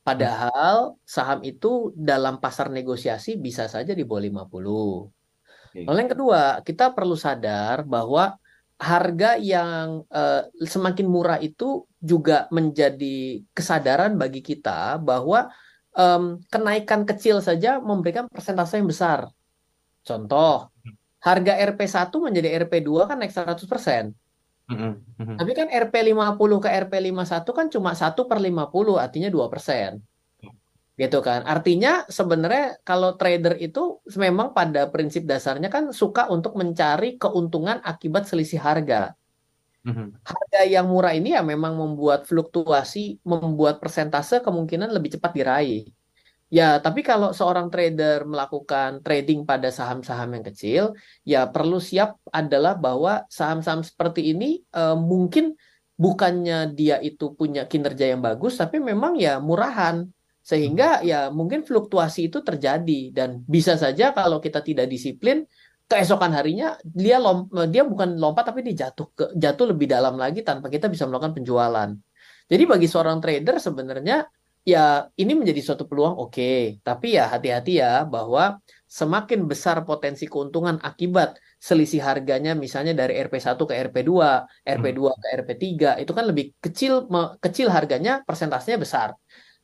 Padahal saham itu dalam pasar negosiasi bisa saja di bawah 50. Lalu yang kedua, kita perlu sadar bahwa harga yang uh, semakin murah itu juga menjadi kesadaran bagi kita bahwa um, kenaikan kecil saja memberikan persentase yang besar. Contoh, harga RP1 menjadi RP2 kan naik 100%. Mm-hmm. Tapi kan RP50 ke RP51 kan cuma 1 per 50, artinya 2% gitu kan. Artinya sebenarnya kalau trader itu memang pada prinsip dasarnya kan suka untuk mencari keuntungan akibat selisih harga. Mm-hmm. Harga yang murah ini ya memang membuat fluktuasi, membuat persentase kemungkinan lebih cepat diraih. Ya, tapi kalau seorang trader melakukan trading pada saham-saham yang kecil, ya perlu siap adalah bahwa saham-saham seperti ini eh, mungkin bukannya dia itu punya kinerja yang bagus, tapi memang ya murahan sehingga hmm. ya mungkin fluktuasi itu terjadi dan bisa saja kalau kita tidak disiplin keesokan harinya dia lom, dia bukan lompat tapi dia jatuh ke jatuh lebih dalam lagi tanpa kita bisa melakukan penjualan. Jadi bagi seorang trader sebenarnya ya ini menjadi suatu peluang oke, okay. tapi ya hati-hati ya bahwa semakin besar potensi keuntungan akibat selisih harganya misalnya dari RP1 ke RP2, RP2 ke RP3 itu kan lebih kecil kecil harganya persentasenya besar.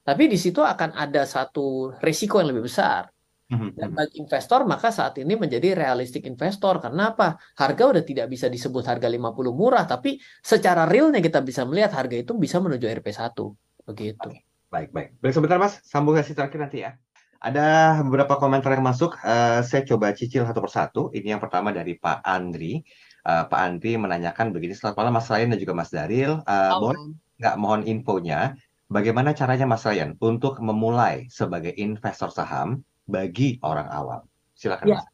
Tapi di situ akan ada satu risiko yang lebih besar. Mhm, Dan mhm. bagi investor maka saat ini menjadi realistik investor. Karena apa? Harga udah tidak bisa disebut harga 50 murah, tapi secara realnya kita bisa melihat harga itu bisa menuju RP1. Begitu. Baik, baik. Baik sebentar Mas, sambung sesi terakhir nanti ya. Ada beberapa komentar yang masuk. Uh, saya coba cicil satu persatu. Ini yang pertama dari Pak Andri. Uh, Pak Andri menanyakan begini, selamat malam Mas Ryan dan juga Mas Daril. Uh, oh. Boleh nggak mohon infonya Bagaimana caranya Mas Ryan untuk memulai sebagai investor saham bagi orang awam? Silakan ya. Mas.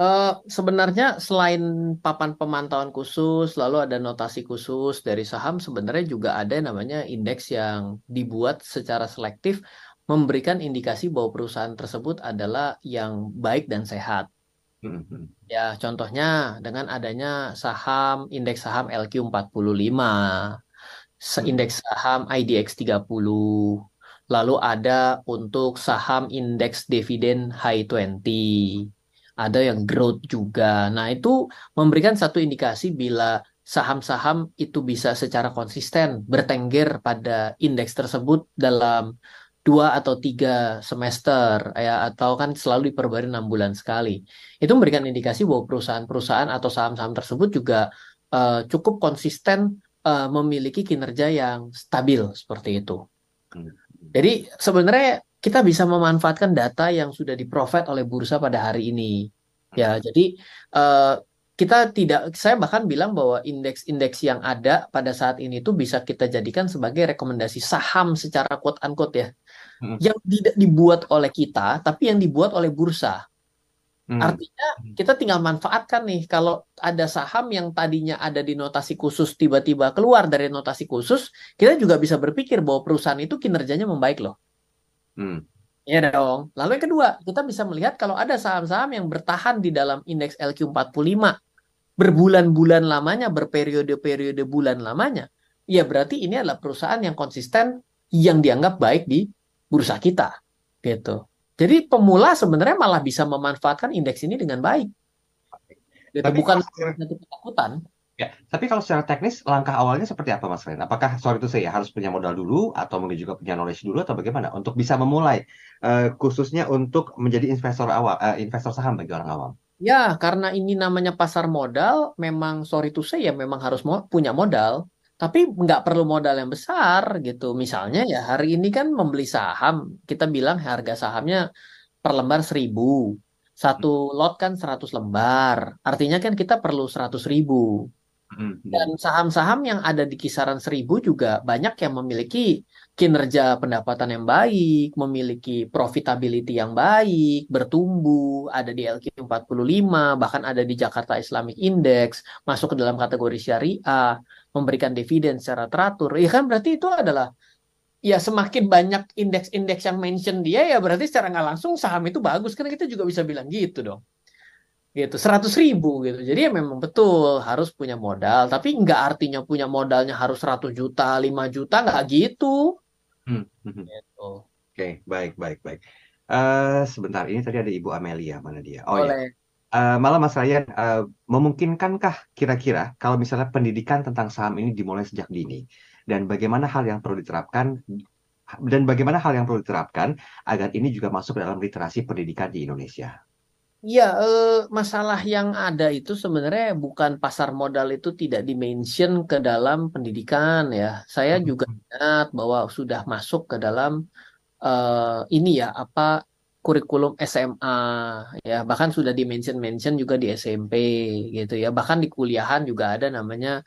Uh, sebenarnya selain papan pemantauan khusus, lalu ada notasi khusus dari saham, sebenarnya juga ada namanya indeks yang dibuat secara selektif memberikan indikasi bahwa perusahaan tersebut adalah yang baik dan sehat. Mm-hmm. Ya, contohnya dengan adanya saham indeks saham LQ45 indeks saham IDX 30. Lalu ada untuk saham indeks dividen high 20. Ada yang growth juga. Nah, itu memberikan satu indikasi bila saham-saham itu bisa secara konsisten bertengger pada indeks tersebut dalam dua atau tiga semester ya atau kan selalu diperbarui enam bulan sekali itu memberikan indikasi bahwa perusahaan-perusahaan atau saham-saham tersebut juga uh, cukup konsisten uh, memiliki kinerja yang stabil seperti itu. Hmm. Jadi sebenarnya kita bisa memanfaatkan data yang sudah diprovide oleh bursa pada hari ini. Ya, hmm. jadi uh, kita tidak, saya bahkan bilang bahwa indeks-indeks yang ada pada saat ini itu bisa kita jadikan sebagai rekomendasi saham secara quote unquote ya, hmm. yang tidak dibuat oleh kita, tapi yang dibuat oleh bursa. Hmm. Artinya kita tinggal manfaatkan nih kalau ada saham yang tadinya ada di notasi khusus tiba-tiba keluar dari notasi khusus, kita juga bisa berpikir bahwa perusahaan itu kinerjanya membaik loh. Hmm. Ya dong. Lalu yang kedua, kita bisa melihat kalau ada saham-saham yang bertahan di dalam indeks LQ45 berbulan-bulan lamanya, berperiode-periode bulan lamanya, ya berarti ini adalah perusahaan yang konsisten yang dianggap baik di bursa kita. Gitu. Jadi pemula sebenarnya malah bisa memanfaatkan indeks ini dengan baik. Jadi tapi bukan satu ketakutan. Ya, tapi kalau secara teknis langkah awalnya seperti apa Mas Ren? Apakah sorry itu saya harus punya modal dulu atau mungkin juga punya knowledge dulu atau bagaimana untuk bisa memulai uh, khususnya untuk menjadi investor awal uh, investor saham bagi orang awam? Ya, karena ini namanya pasar modal, memang sorry to say ya memang harus mo punya modal. tapi nggak perlu modal yang besar gitu. Misalnya ya hari ini kan membeli saham, kita bilang harga sahamnya per lembar seribu. Satu lot kan 100 lembar. Artinya kan kita perlu 100 ribu. Dan saham-saham yang ada di kisaran seribu juga banyak yang memiliki kinerja pendapatan yang baik, memiliki profitability yang baik, bertumbuh, ada di LQ45, bahkan ada di Jakarta Islamic Index, masuk ke dalam kategori syariah, memberikan dividen secara teratur. Ya kan berarti itu adalah ya semakin banyak indeks-indeks yang mention dia ya berarti secara nggak langsung saham itu bagus. Karena kita juga bisa bilang gitu dong gitu seratus ribu gitu. Jadi ya memang betul harus punya modal. Tapi nggak artinya punya modalnya harus 100 juta 5 juta nggak gitu. Hmm. hmm. gitu. oke okay, baik baik baik. Uh, sebentar ini tadi ada ibu Amelia mana dia? Oh ya uh, malah Mas Ryan. Uh, memungkinkankah kira-kira kalau misalnya pendidikan tentang saham ini dimulai sejak dini? Dan bagaimana hal yang perlu diterapkan dan bagaimana hal yang perlu diterapkan agar ini juga masuk dalam literasi pendidikan di Indonesia Iya, eh, masalah yang ada itu sebenarnya bukan pasar modal itu tidak dimention ke dalam pendidikan ya. Saya hmm. juga ingat bahwa sudah masuk ke dalam uh, ini ya apa kurikulum SMA ya, bahkan sudah dimention-mention juga di SMP gitu ya. Bahkan di kuliahan juga ada namanya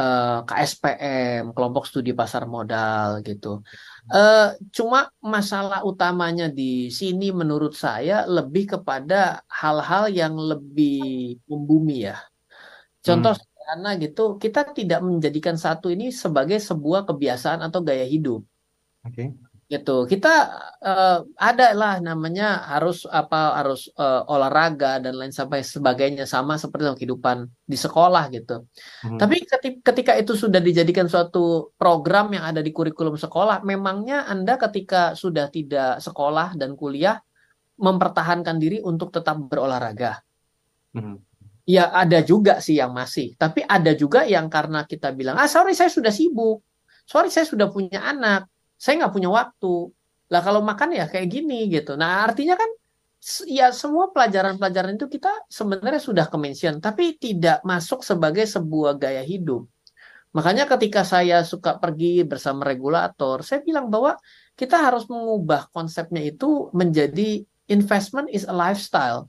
uh, eh, KSPM, kelompok studi pasar modal gitu. Uh, cuma masalah utamanya di sini menurut saya lebih kepada hal-hal yang lebih membumi ya. Contoh hmm. sederhana gitu, kita tidak menjadikan satu ini sebagai sebuah kebiasaan atau gaya hidup. Oke. Okay gitu. Kita uh, ada lah namanya harus apa harus uh, olahraga dan lain sampai sebagainya. Sama seperti dalam kehidupan di sekolah gitu. Hmm. tapi ketika itu sudah dijadikan suatu program yang ada di kurikulum sekolah memangnya anda ketika sudah tidak sekolah dan kuliah mempertahankan diri untuk tetap berolahraga? Hmm. ya ada juga sih yang masih. Tapi ada juga yang karena kita bilang ah sorry saya sudah sibuk. Sorry saya sudah punya anak saya nggak punya waktu. Lah kalau makan ya kayak gini gitu. Nah artinya kan ya semua pelajaran-pelajaran itu kita sebenarnya sudah kemention, tapi tidak masuk sebagai sebuah gaya hidup. Makanya ketika saya suka pergi bersama regulator, saya bilang bahwa kita harus mengubah konsepnya itu menjadi investment is a lifestyle.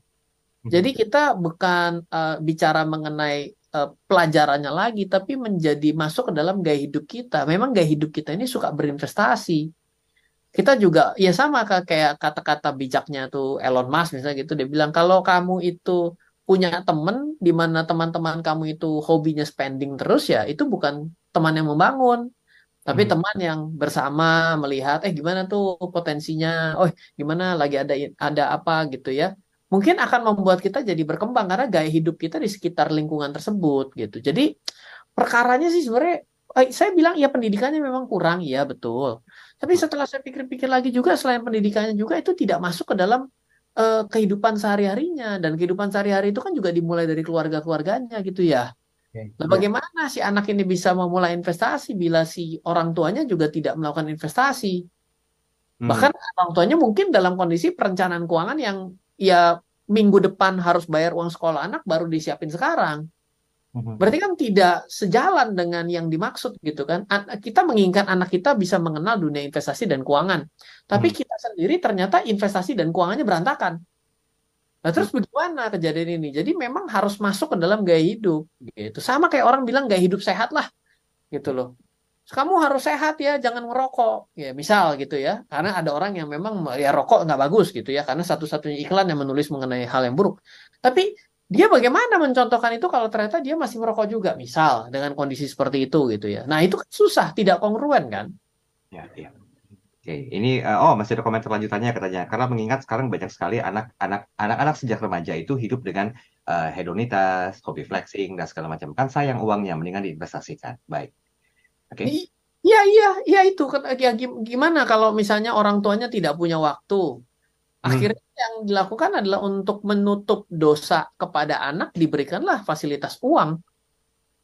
Jadi hmm. kita bukan uh, bicara mengenai uh, pelajarannya lagi, tapi menjadi masuk ke dalam gaya hidup kita. Memang gaya hidup kita ini suka berinvestasi. Kita juga ya sama kayak kata-kata bijaknya tuh Elon Musk misalnya gitu dia bilang kalau kamu itu punya teman di mana teman-teman kamu itu hobinya spending terus ya itu bukan teman yang membangun tapi hmm. teman yang bersama melihat eh gimana tuh potensinya oh gimana lagi ada ada apa gitu ya mungkin akan membuat kita jadi berkembang karena gaya hidup kita di sekitar lingkungan tersebut gitu. Jadi perkaranya sih sebenarnya eh, saya bilang ya pendidikannya memang kurang, ya betul. Tapi setelah saya pikir-pikir lagi juga selain pendidikannya juga itu tidak masuk ke dalam uh, kehidupan sehari-harinya dan kehidupan sehari-hari itu kan juga dimulai dari keluarga-keluarganya gitu ya. Nah, bagaimana si anak ini bisa memulai investasi bila si orang tuanya juga tidak melakukan investasi? Hmm. Bahkan orang tuanya mungkin dalam kondisi perencanaan keuangan yang ya minggu depan harus bayar uang sekolah anak baru disiapin sekarang. Mhm. Berarti kan tidak sejalan dengan yang dimaksud gitu kan. Kita menginginkan anak kita bisa mengenal dunia investasi dan keuangan. Tapi hmm. kita sendiri ternyata investasi dan keuangannya berantakan. Nah terus hmm. bagaimana kejadian ini? Jadi memang harus masuk ke dalam gaya hidup gitu. Sama kayak orang bilang gaya hidup sehat lah gitu loh kamu harus sehat ya, jangan merokok. Ya, misal gitu ya. Karena ada orang yang memang ya rokok nggak bagus gitu ya, karena satu-satunya iklan yang menulis mengenai hal yang buruk. Tapi dia bagaimana mencontohkan itu kalau ternyata dia masih merokok juga, misal dengan kondisi seperti itu gitu ya. Nah, itu kan susah, tidak kongruen kan? Ya, ya. Oke, ini uh, oh masih ada komentar lanjutannya katanya. Karena mengingat sekarang banyak sekali anak-anak anak-anak sejak remaja itu hidup dengan uh, hedonitas, hobi flexing dan segala macam. Kan sayang uangnya, mendingan diinvestasikan. Baik. Oke. Okay. Iya, iya, iya itu. Ya, gimana kalau misalnya orang tuanya tidak punya waktu? Hmm. Akhirnya hmm. yang dilakukan adalah untuk menutup dosa kepada anak diberikanlah fasilitas uang.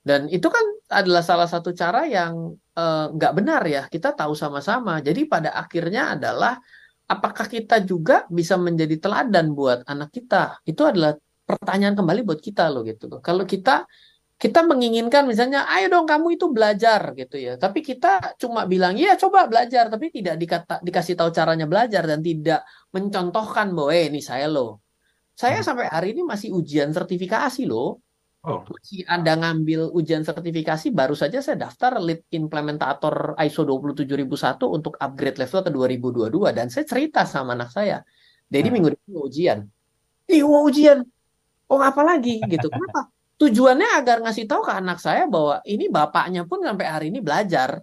Dan itu kan adalah salah satu cara yang eh, nggak uh, benar ya. Kita tahu sama-sama. Jadi pada akhirnya adalah apakah kita juga bisa menjadi teladan buat anak kita? Itu adalah pertanyaan kembali buat kita loh gitu. Kalau kita kita menginginkan misalnya, ayo dong kamu itu belajar gitu ya. Tapi kita cuma bilang, ya coba belajar, tapi tidak dikata, dikasih tahu caranya belajar dan tidak mencontohkan bahwa eh, ini saya loh. Saya hmm. sampai hari ini masih ujian sertifikasi loh. Oh. Masih ada ngambil ujian sertifikasi, baru saja saya daftar lead implementator ISO 27001 untuk upgrade level ke 2022 dan saya cerita sama anak saya. Jadi hmm. minggu depan ujian. Ih, ujian. Oh, apa lagi gitu. Kenapa? Tujuannya agar ngasih tahu ke anak saya bahwa ini bapaknya pun sampai hari ini belajar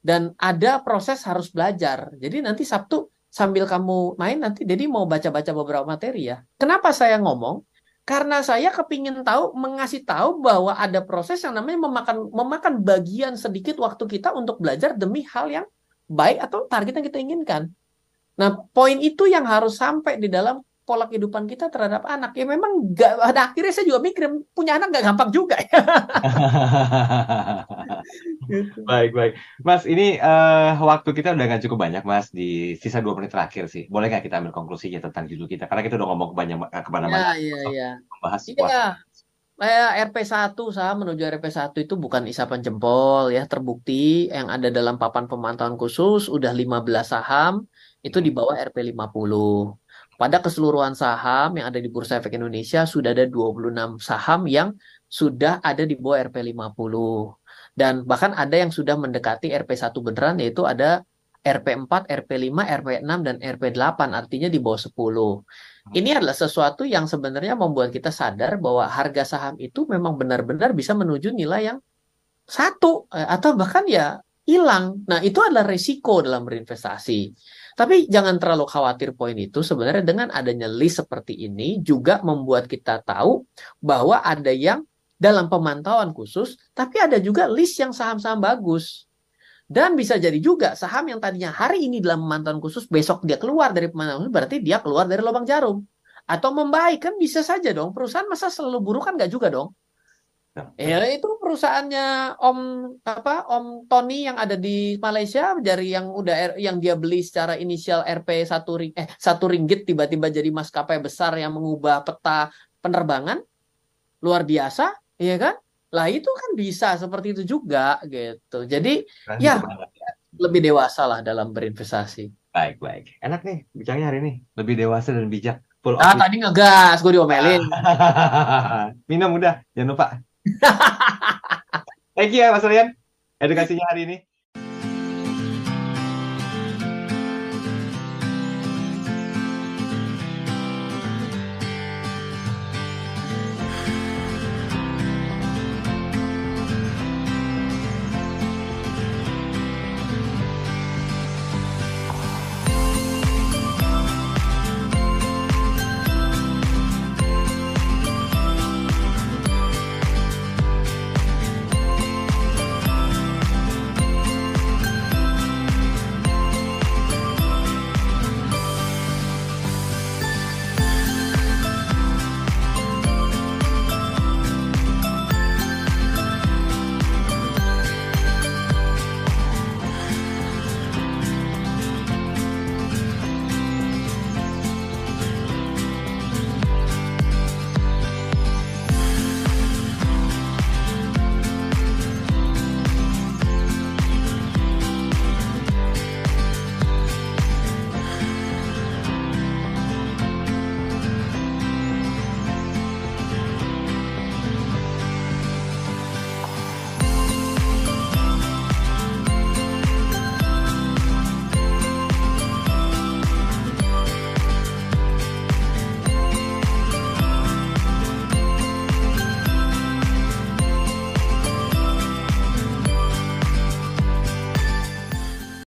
dan ada proses harus belajar. Jadi nanti Sabtu sambil kamu main nanti jadi mau baca-baca beberapa materi ya. Kenapa saya ngomong? Karena saya kepingin tahu mengasih tahu bahwa ada proses yang namanya memakan memakan bagian sedikit waktu kita untuk belajar demi hal yang baik atau target yang kita inginkan. Nah, poin itu yang harus sampai di dalam pola kehidupan kita terhadap anak ya memang gak ada akhirnya saya juga mikir punya anak gak gampang juga ya. gitu. baik baik mas ini uh, waktu kita udah gak cukup banyak mas di sisa dua menit terakhir sih boleh nggak kita ambil konklusinya tentang judul kita karena kita udah ngomong ke banyak ke mana-mana ya, ya, ya. membahas iya. Kayak RP1 sah menuju RP1 itu bukan isapan jempol ya terbukti yang ada dalam papan pemantauan khusus udah 15 saham itu di bawah RP50 pada keseluruhan saham yang ada di Bursa Efek Indonesia sudah ada 26 saham yang sudah ada di bawah RP50. Dan bahkan ada yang sudah mendekati RP1 beneran yaitu ada RP4, RP5, RP6, dan RP8 artinya di bawah 10. Ini adalah sesuatu yang sebenarnya membuat kita sadar bahwa harga saham itu memang benar-benar bisa menuju nilai yang satu eh, atau bahkan ya hilang. Nah, itu adalah risiko dalam berinvestasi. Tapi jangan terlalu khawatir poin itu. Sebenarnya dengan adanya list seperti ini juga membuat kita tahu bahwa ada yang dalam pemantauan khusus, tapi ada juga list yang saham-saham bagus. Dan bisa jadi juga saham yang tadinya hari ini dalam pemantauan khusus, besok dia keluar dari pemantauan khusus, berarti dia keluar dari lubang jarum. Atau membaik, kan bisa saja dong. Perusahaan masa selalu buruk kan nggak juga dong. Ya itu perusahaannya Om apa Om Tony yang ada di Malaysia dari yang udah yang dia beli secara inisial Rp satu ring eh satu ringgit tiba-tiba jadi maskapai besar yang mengubah peta penerbangan luar biasa, ya kan? Lah itu kan bisa seperti itu juga gitu. Jadi ya lebih dewasa lah dalam berinvestasi. Baik baik, enak nih bicaranya hari ini lebih dewasa dan bijak. Full ah tadi ngegas, gue diomelin. Minum udah, jangan lupa. Thank you ya Mas Rian edukasinya hari ini.